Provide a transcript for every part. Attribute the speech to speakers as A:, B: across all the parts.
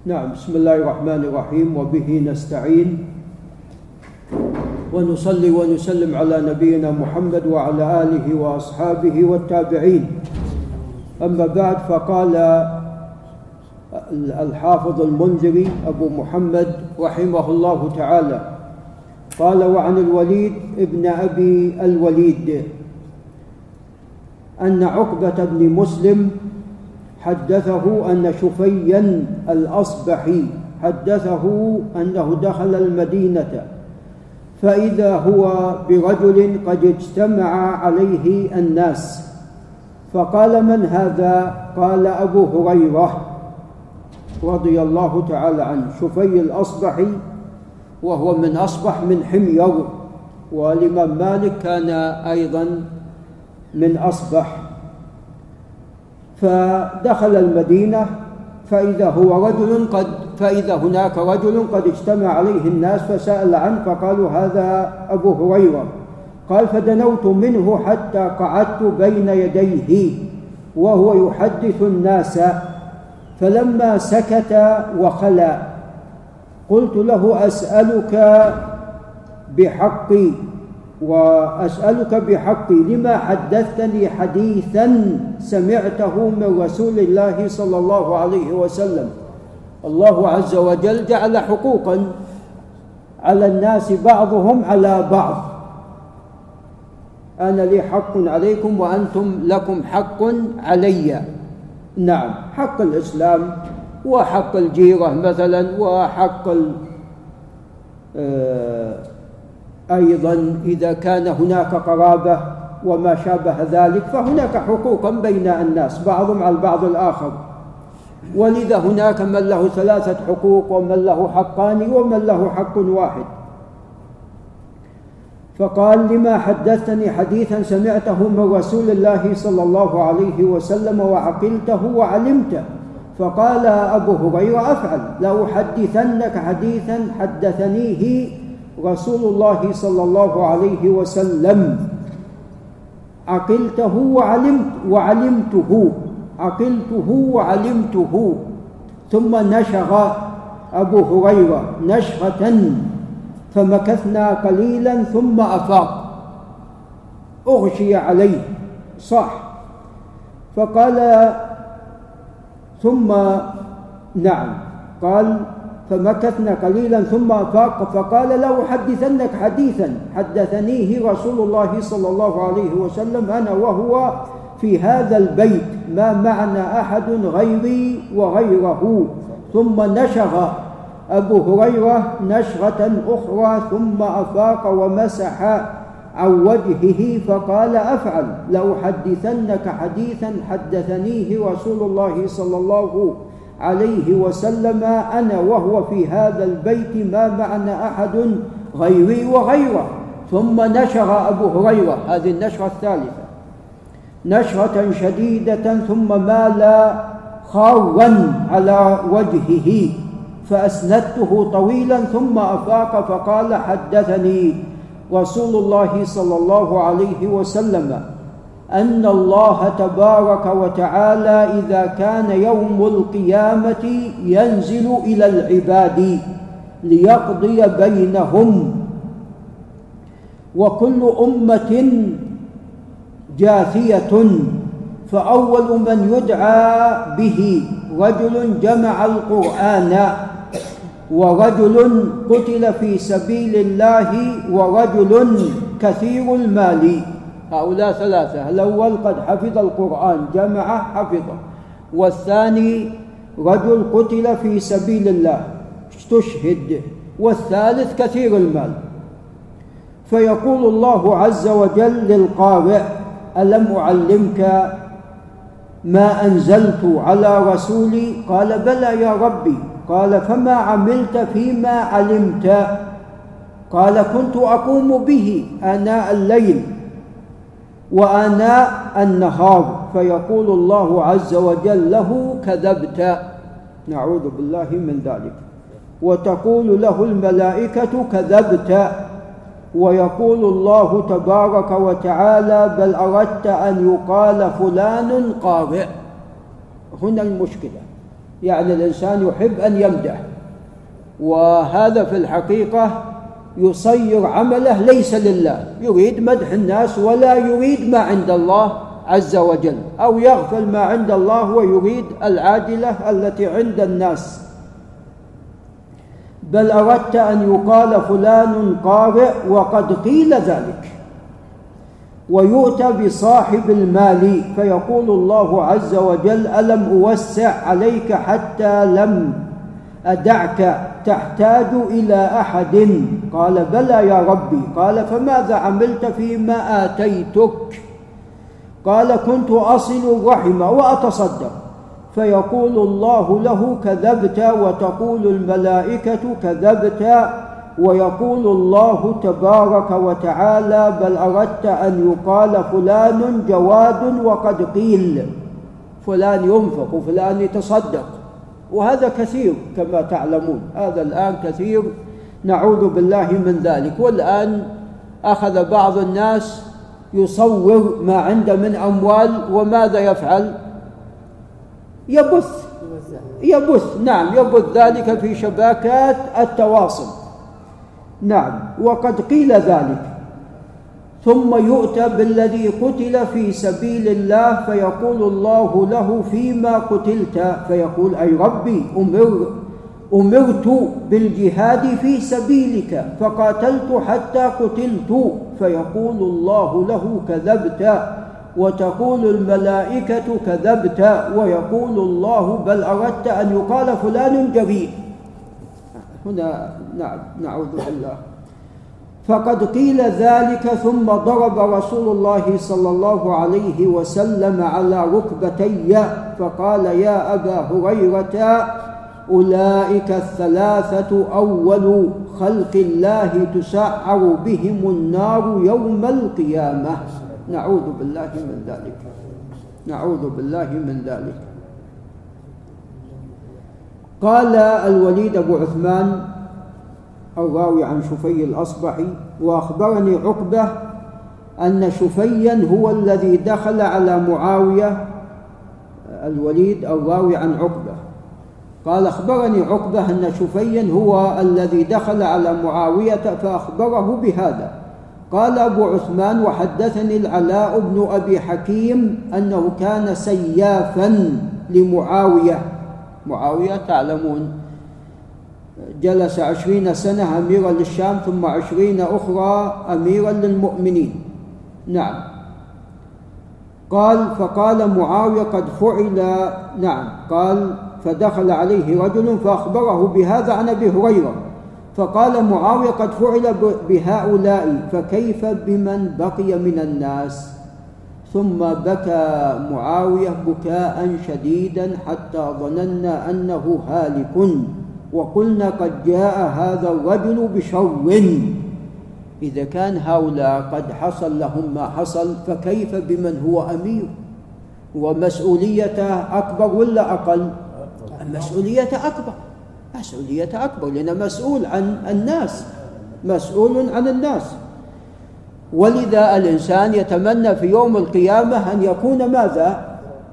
A: نعم بسم الله الرحمن الرحيم. وبه نستعين ونصلي ونسلم على نبينا محمد وعلى آله وأصحابه والتابعين. أما بعد فقال الحافظ المنذري أبو محمد رحمه الله تعالى قال وعن الوليد ابن أبي الوليد أن عقبة بن مسلم حدثه أن شفيا الأصبحي حدثه أنه دخل المدينة. فإذا هو برجل قد اجتمع عليه الناس. فقال من هذا؟ قال أبو هريرة رضي الله تعالى عنه. شفي الأصبحي وهو من أصبح من حمير والإمام مالك كان أيضا من أصبح. فدخل المدينة فإذا هو رجل قد فإذا هناك رجل قد اجتمع عليه الناس فسأل عنه فقالوا هذا أبو هريرة. قال فدنوت منه حتى قعدت بين يديه وهو يحدث الناس. فلما سكت وخلا قلت له أسألك بحقي. وأسألك بحقي لما حدثتني حديثا سمعته من رسول الله صلى الله عليه وسلم. الله عز وجل جعل حقوقا على الناس بعضهم على بعض. أنا لي حق عليكم وأنتم لكم حق علي. نعم حق الإسلام وحق الجيرة مثلا وحق آه أيضا إذا كان هناك قرابه وما شابه ذلك فهناك حقوقا بين الناس بعضهم على البعض الآخر. ولذا هناك من له ثلاثة حقوق ومن له حقان ومن له حق واحد. فقال لما حدثتني حديثا سمعته من رسول الله صلى الله عليه وسلم وعقلته وعلمته فقال أبو هريرة أفعل لأحدثنك حديثا حدثنيه رسول الله صلى الله عليه وسلم. عقلته وعلمت وعلمته. عقلته وعلمته. ثم نشغ أبو هريرة نشغة فمكثنا قليلا ثم أفاق. أغشي عليه. صح فقال ثم نعم. قال فمكثنا قليلا ثم أفاق فقال لا أحدثنك حديثا. حدثنيه رسول الله صلى الله عليه وسلم أنا وهو في هذا البيت ما معنا أحد غيري وغيره. ثم نشغ. أبو هريرة نشغة أخرى ثم أفاق ومسح عن وجهه فقال أفعل لأحدثنك حديثا حدثنيه رسول الله صلى الله عليه وسلم عليه وسلم أنا وهو في هذا البيت ما معنا أحد غيري وغيره. ثم نشر أبو هريرة هذه النشرة الثالثة. نشرة شديدة ثم مال خارا على وجهه فأسندته طويلا ثم أفاق فقال حدثني رسول الله صلى الله عليه وسلم. أن الله تبارك وتعالى إذا كان يوم القيامة ينزل إلى العباد ليقضي بينهم. وكل أمة جاثية فأول من يدعى به رجل جمع القرآن ورجل قتل في سبيل الله ورجل كثير المال. هؤلاء ثلاثة. الأول قد حفظ القرآن جمع حفظه والثاني رجل قتل في سبيل الله استشهد. والثالث كثير المال. فيقول الله عز وجل للقارئ ألم أعلمك ما أنزلت على رسولي؟ قال بلى يا ربي. قال فما عملت فيما علمت؟ قال كنت أقوم به آناء الليل. وآناء النهار. فيقول الله عز وجل له كذبت. نعوذ بالله من ذلك. وتقول له الملائكة كذبت. ويقول الله تبارك وتعالى بل أردت أن يقال فلان قارئ. هنا المشكلة. يعني الإنسان يحب أن يمدح. وهذا في الحقيقة يصير عمله ليس لله. يريد مدح الناس ولا يريد ما عند الله عز وجل أو يغفل ما عند الله ويريد العاجلة التي عند الناس. بل أردت أن يقال فلان قارئ وقد قيل ذلك. ويؤتى بصاحب المال فيقول الله عز وجل ألم أوسع عليك حتى لم أدعك تحتاج إلى أحد؟ قال بلى يا ربي. قال فماذا عملت فيما آتيتك؟ قال كنت أصل الرحم وأتصدق. فيقول الله له كذبت وتقول الملائكة كذبت. ويقول الله تبارك وتعالى بل أردت أن يقال فلان جواد وقد قيل. فلان ينفق وفلان يتصدق. وهذا كثير كما تعلمون. هذا الآن كثير نعوذ بالله من ذلك. والآن أخذ بعض الناس يصور ما عنده من أموال وماذا يفعل؟ يبث. يبث. نعم يبث ذلك في شبكات التواصل. نعم وقد قيل ذلك. ثم يؤتى بالذي قتل في سبيل الله فيقول الله له فيما قتلت. فيقول أي ربي أمر أمرت بالجهاد في سبيلك فقاتلت حتى قتلت. فيقول الله له كذبت. وتقول الملائكة كذبت. ويقول الله بل أردت أن يقال فلان جريء. هنا نعم نعوذ بالله. فقد قيل ذلك ثم ضرب رسول الله صلى الله عليه وسلم على ركبتي فقال يا أبا هريرة أولئك الثلاثة أول خلق الله تسعر بهم النار يوم القيامة. نعوذ بالله من ذلك. نعوذ بالله من ذلك. قال الوليد بن عثمان الراوي عن شفي الأصبحي وأخبرني عقبة أن شفيا هو الذي دخل على معاوية الوليد الراوي عن عقبة. قال أخبرني عقبة أن شفيا هو الذي دخل على معاوية فأخبره بهذا. قال أبو عثمان وحدثني العلاء بن أبي حكيم أنه كان سيافا لمعاوية. معاوية تعلمون جلس عشرين سنة أميرا للشام ثم عشرين أخرى أميرا للمؤمنين. نعم. قال فقال معاوية قد فعل. نعم. قال فدخل عليه رجل فأخبره بهذا عن أبي هريرة. فقال معاوية قد فعل بهؤلاء فكيف بمن بقي من الناس؟ ثم بكى معاوية بكاء شديدا حتى ظننا أنه هالك. وقلنا قد جاء هذا الرجل بشر إذا كان هؤلاء قد حصل لهم ما حصل فكيف بمن هو أمير؟ ومسؤوليته أكبر ولا أقل؟ مسؤوليته أكبر. مسؤوليته أكبر لأنه مسؤول عن الناس. مسؤول عن الناس. ولذا الإنسان يتمنى في يوم القيامة أن يكون ماذا؟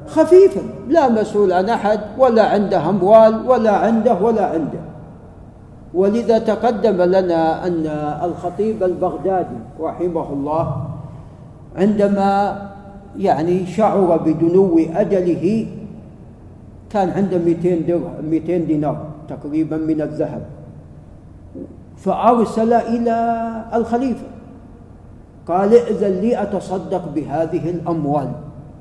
A: خفيفا لا مسؤول عن أحد ولا عنده أموال ولا عنده ولا عنده. ولذا تقدم لنا أن الخطيب البغدادي رحمه الله عندما يعني شعر بدنو أجله كان عنده 200 درهم 200 دينار تقريبا من الذهب. فأرسل إلى الخليفة قال ائذن لي أتصدق بهذه الأموال.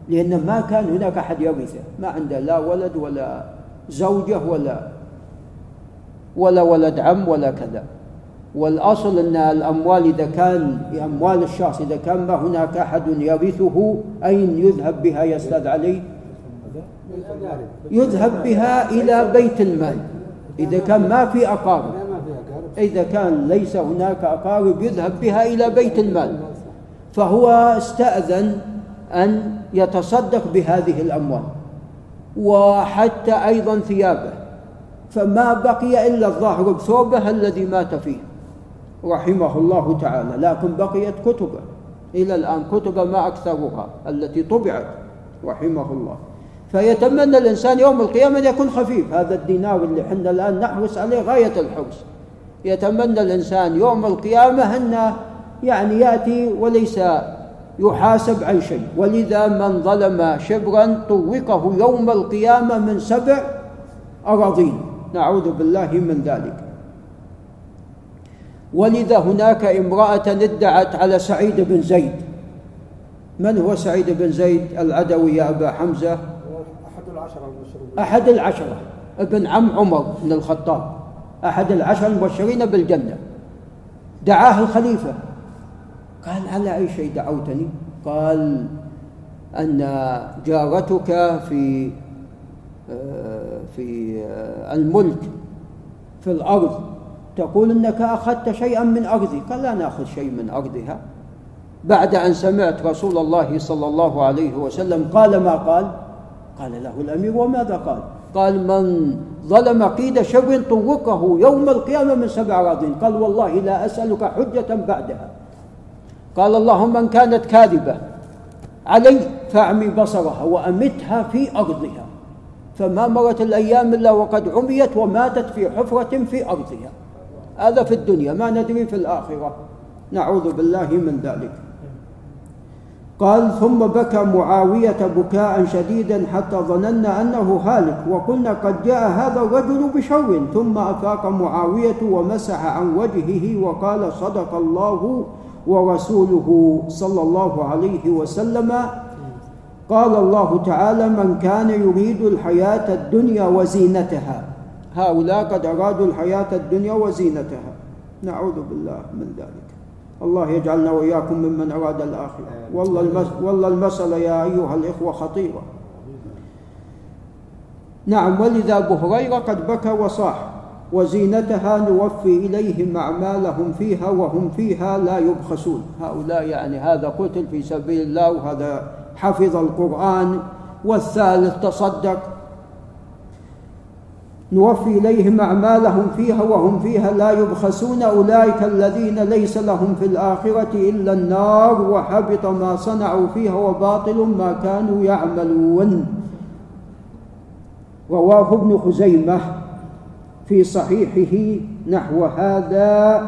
A: لأن ما كان هناك أحد يرثه ما عنده لا ولد ولا زوجة ولا ولا ولد عم ولا كذا. والأصل أن الأموال إذا كان أموال الشخص إذا كان ما هناك أحد يرثه أين يذهب بها يا أستاذ علي؟ يذهب بها إلى بيت المال. إذا كان ما في أقارب. إذا كان ليس هناك أقارب يذهب بها إلى بيت المال. فهو استأذن أن يتصدق بهذه الأموال وحتى أيضا ثيابه فما بقي إلا الظاهر بثوبه الذي مات فيه. رحمه الله تعالى لكن بقيت كتبه. إلى الآن كتب ما أكثرها التي طبعت رحمه الله. فيتمنى الإنسان يوم القيامة أن يكون خفيف. هذا الدينار اللي حنا الآن نحرص عليه غاية الحرص. يتمنى الإنسان يوم القيامة أنه يعني يأتي وليس يحاسب عن شيء. ولذا من ظلم شبرا طوقه يوم القيامة من سبع أراضين. نعوذ بالله من ذلك. ولذا هناك امرأة ادعت على سعيد بن زيد. من هو سعيد بن زيد العدوي يا أبا حمزة؟
B: أحد العشرة
A: أحد العشرة ابن عم عمر بن الخطاب. أحد العشرة المبشرين بالجنة. دعاه الخليفة. قال على أي شيء دعوتني؟ قال أن جارتك في في الملك في الأرض تقول إنك أخذت شيئا من أرضي. قال لا نأخذ شيء من أرضها. بعد أن سمعت رسول الله صلى الله عليه وسلم قال ما قال؟ قال له الأمير وماذا قال؟ قال من ظلم قيد شر طوقه يوم القيامة من سبع اراضين قال والله لا أسألك حجة بعدها. قال اللهم إن كانت كاذبة علي فأعمي بصرها وأمتها في أرضها. فما مرت الأيام إلا وقد عميت وماتت في حفرة في أرضها. هذا في الدنيا ما ندري في الآخرة. نعوذ بالله من ذلك. قال ثم بكى معاوية بكاء شديدا حتى ظننا أنه هالك وقلنا قد جاء هذا الرجل بشر. ثم أفاق معاوية ومسح عن وجهه وقال صدق الله ورسوله صلى الله عليه وسلم قال الله تعالى من كان يريد الحياة الدنيا وزينتها. هؤلاء قد أرادوا الحياة الدنيا وزينتها. نعوذ بالله من ذلك. الله يجعلنا وإياكم ممن أراد الآخرة. والله, المس... والله المسألة يا أيها الإخوة خطيرة. نعم ولذا أبو هريرة قد بكى وصاح. وزينتها نوفي إليهم أعمالهم فيها وهم فيها لا يبخسون. هؤلاء يعني هذا قتل في سبيل الله وهذا حفظ القرآن. والثالث تصدق. نوفي إليهم أعمالهم فيها وهم فيها لا يبخسون. أولئك الذين ليس لهم في الآخرة إلا النار وحبط ما صنعوا فيها وباطل ما كانوا يعملون. رواه ابن خزيمة. في صحيحه نحو هذا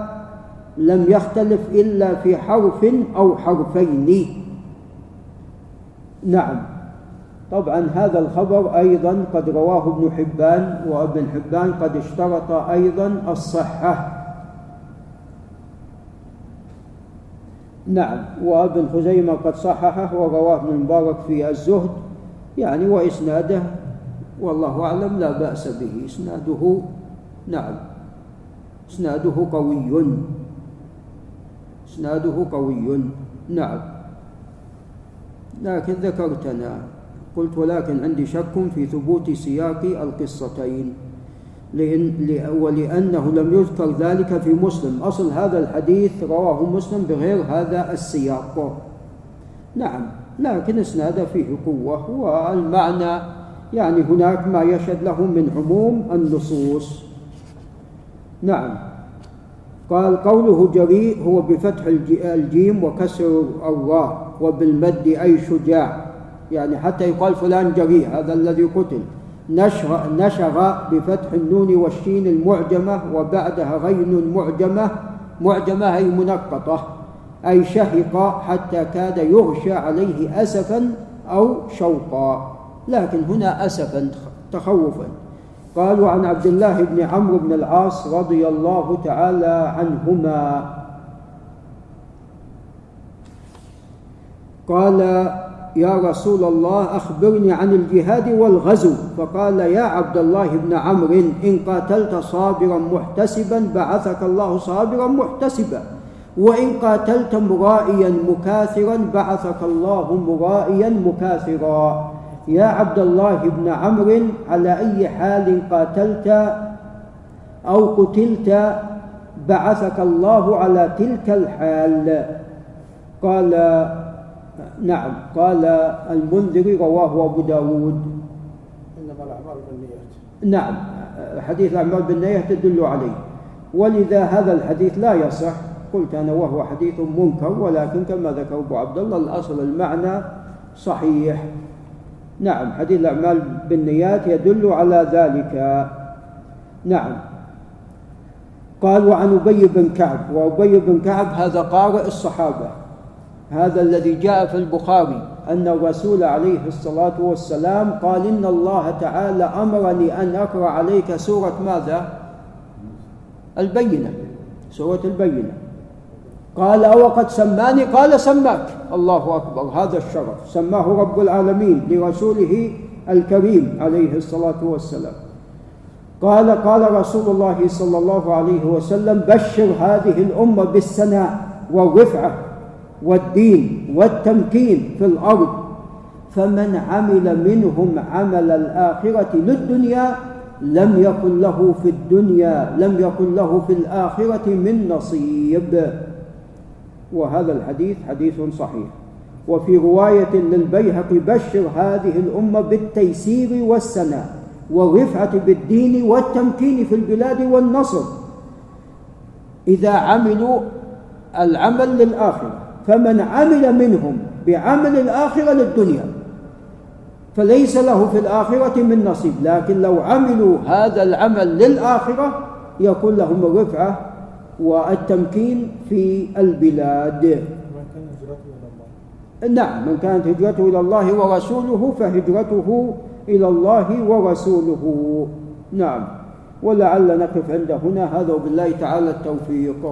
A: لم يختلف إلا في حرف أو حرفين. نعم. طبعا هذا الخبر أيضا قد رواه ابن حبان وابن حبان قد اشترط أيضا الصحة. نعم. وابن خزيمة قد صححه ورواه ابن المبارك في الزهد يعني وإسناده والله أعلم لا بأس به. إسناده نعم. إسناده قوي. إسناده قوي. نعم. لكن ذكرتنا قلت ولكن عندي شك في ثبوت سياق القصتين لأن ولأنه لم يذكر ذلك في مسلم. أصل هذا الحديث رواه مسلم بغير هذا السياق. نعم. لكن إسناده فيه قوة والمعنى يعني هناك ما يشهد له من عموم النصوص. نعم. قال قوله جريء هو بفتح الجيم وكسر الراء وبالمد أي شجاع. يعني حتى يقال فلان جريء هذا الذي قتل. نشر, نشر بفتح النون والشين المعجمة وبعدها غين معجمة. معجمة أي منقطة. أي شهق حتى كاد يغشى عليه أسفا أو شوقا. لكن هنا أسفا تخوفا. قالوا عن عبد الله بن عمرو بن العاص رضي الله تعالى عنهما. قال يا رسول الله أخبرني عن الجهاد والغزو. فقال يا عبد الله بن عمرو إن قاتلت صابرا محتسبا بعثك الله صابرا محتسبا. وإن قاتلت مرائيا مكاثرا بعثك الله مرائيا مكاثرا. يا عبد الله بن عمرو على أي حال قاتلت أو قتلت بعثك الله على تلك الحال؟ قال نعم. قال المنذري رواه أبو داود.
B: إنما الأعمال بالنيات
A: نعم. حديث الأعمال بالنيات تدل عليه. ولذا هذا الحديث لا يصح. قلت أنا وهو حديث منكر ولكن كما ذكر أبو عبد الله الأصل المعنى صحيح. نعم حديث الأعمال بالنيات يدل على ذلك. نعم. قال وعن أبي بن كعب وأبي بن كعب هذا قارئ الصحابة هذا الذي جاء في البخاري أن الرسول عليه الصلاة والسلام قال إن الله تعالى أمرني أن أقرأ عليك سورة ماذا؟ البينة سورة البينة. قال وقد سماني؟ قال سماك. الله أكبر. هذا الشرف. سماه رب العالمين لرسوله الكريم عليه الصلاة والسلام. قال قال رسول الله صلى الله عليه وسلم بشر هذه الأمة بالسناء والرفعة والدين والتمكين في الأرض فمن عمل منهم عمل الآخرة للدنيا لم يكن له في الدنيا لم يكن له في الآخرة من نصيب. وهذا الحديث حديث صحيح. وفي رواية للبيهقي بشر هذه الأمة بالتيسير والسناء والرفعة بالدين والتمكين في البلاد والنصر. إذا عملوا العمل للآخرة فمن عمل منهم بعمل الآخرة للدنيا فليس له في الآخرة من نصيب. لكن لو عملوا هذا العمل للآخرة يكون لهم الرفعة والتمكين في البلاد. نعم من كانت هجرته إلى الله ورسوله فهجرته إلى الله ورسوله. نعم ولعل نقف عند هنا. هذا وبالله تعالى التوفيق.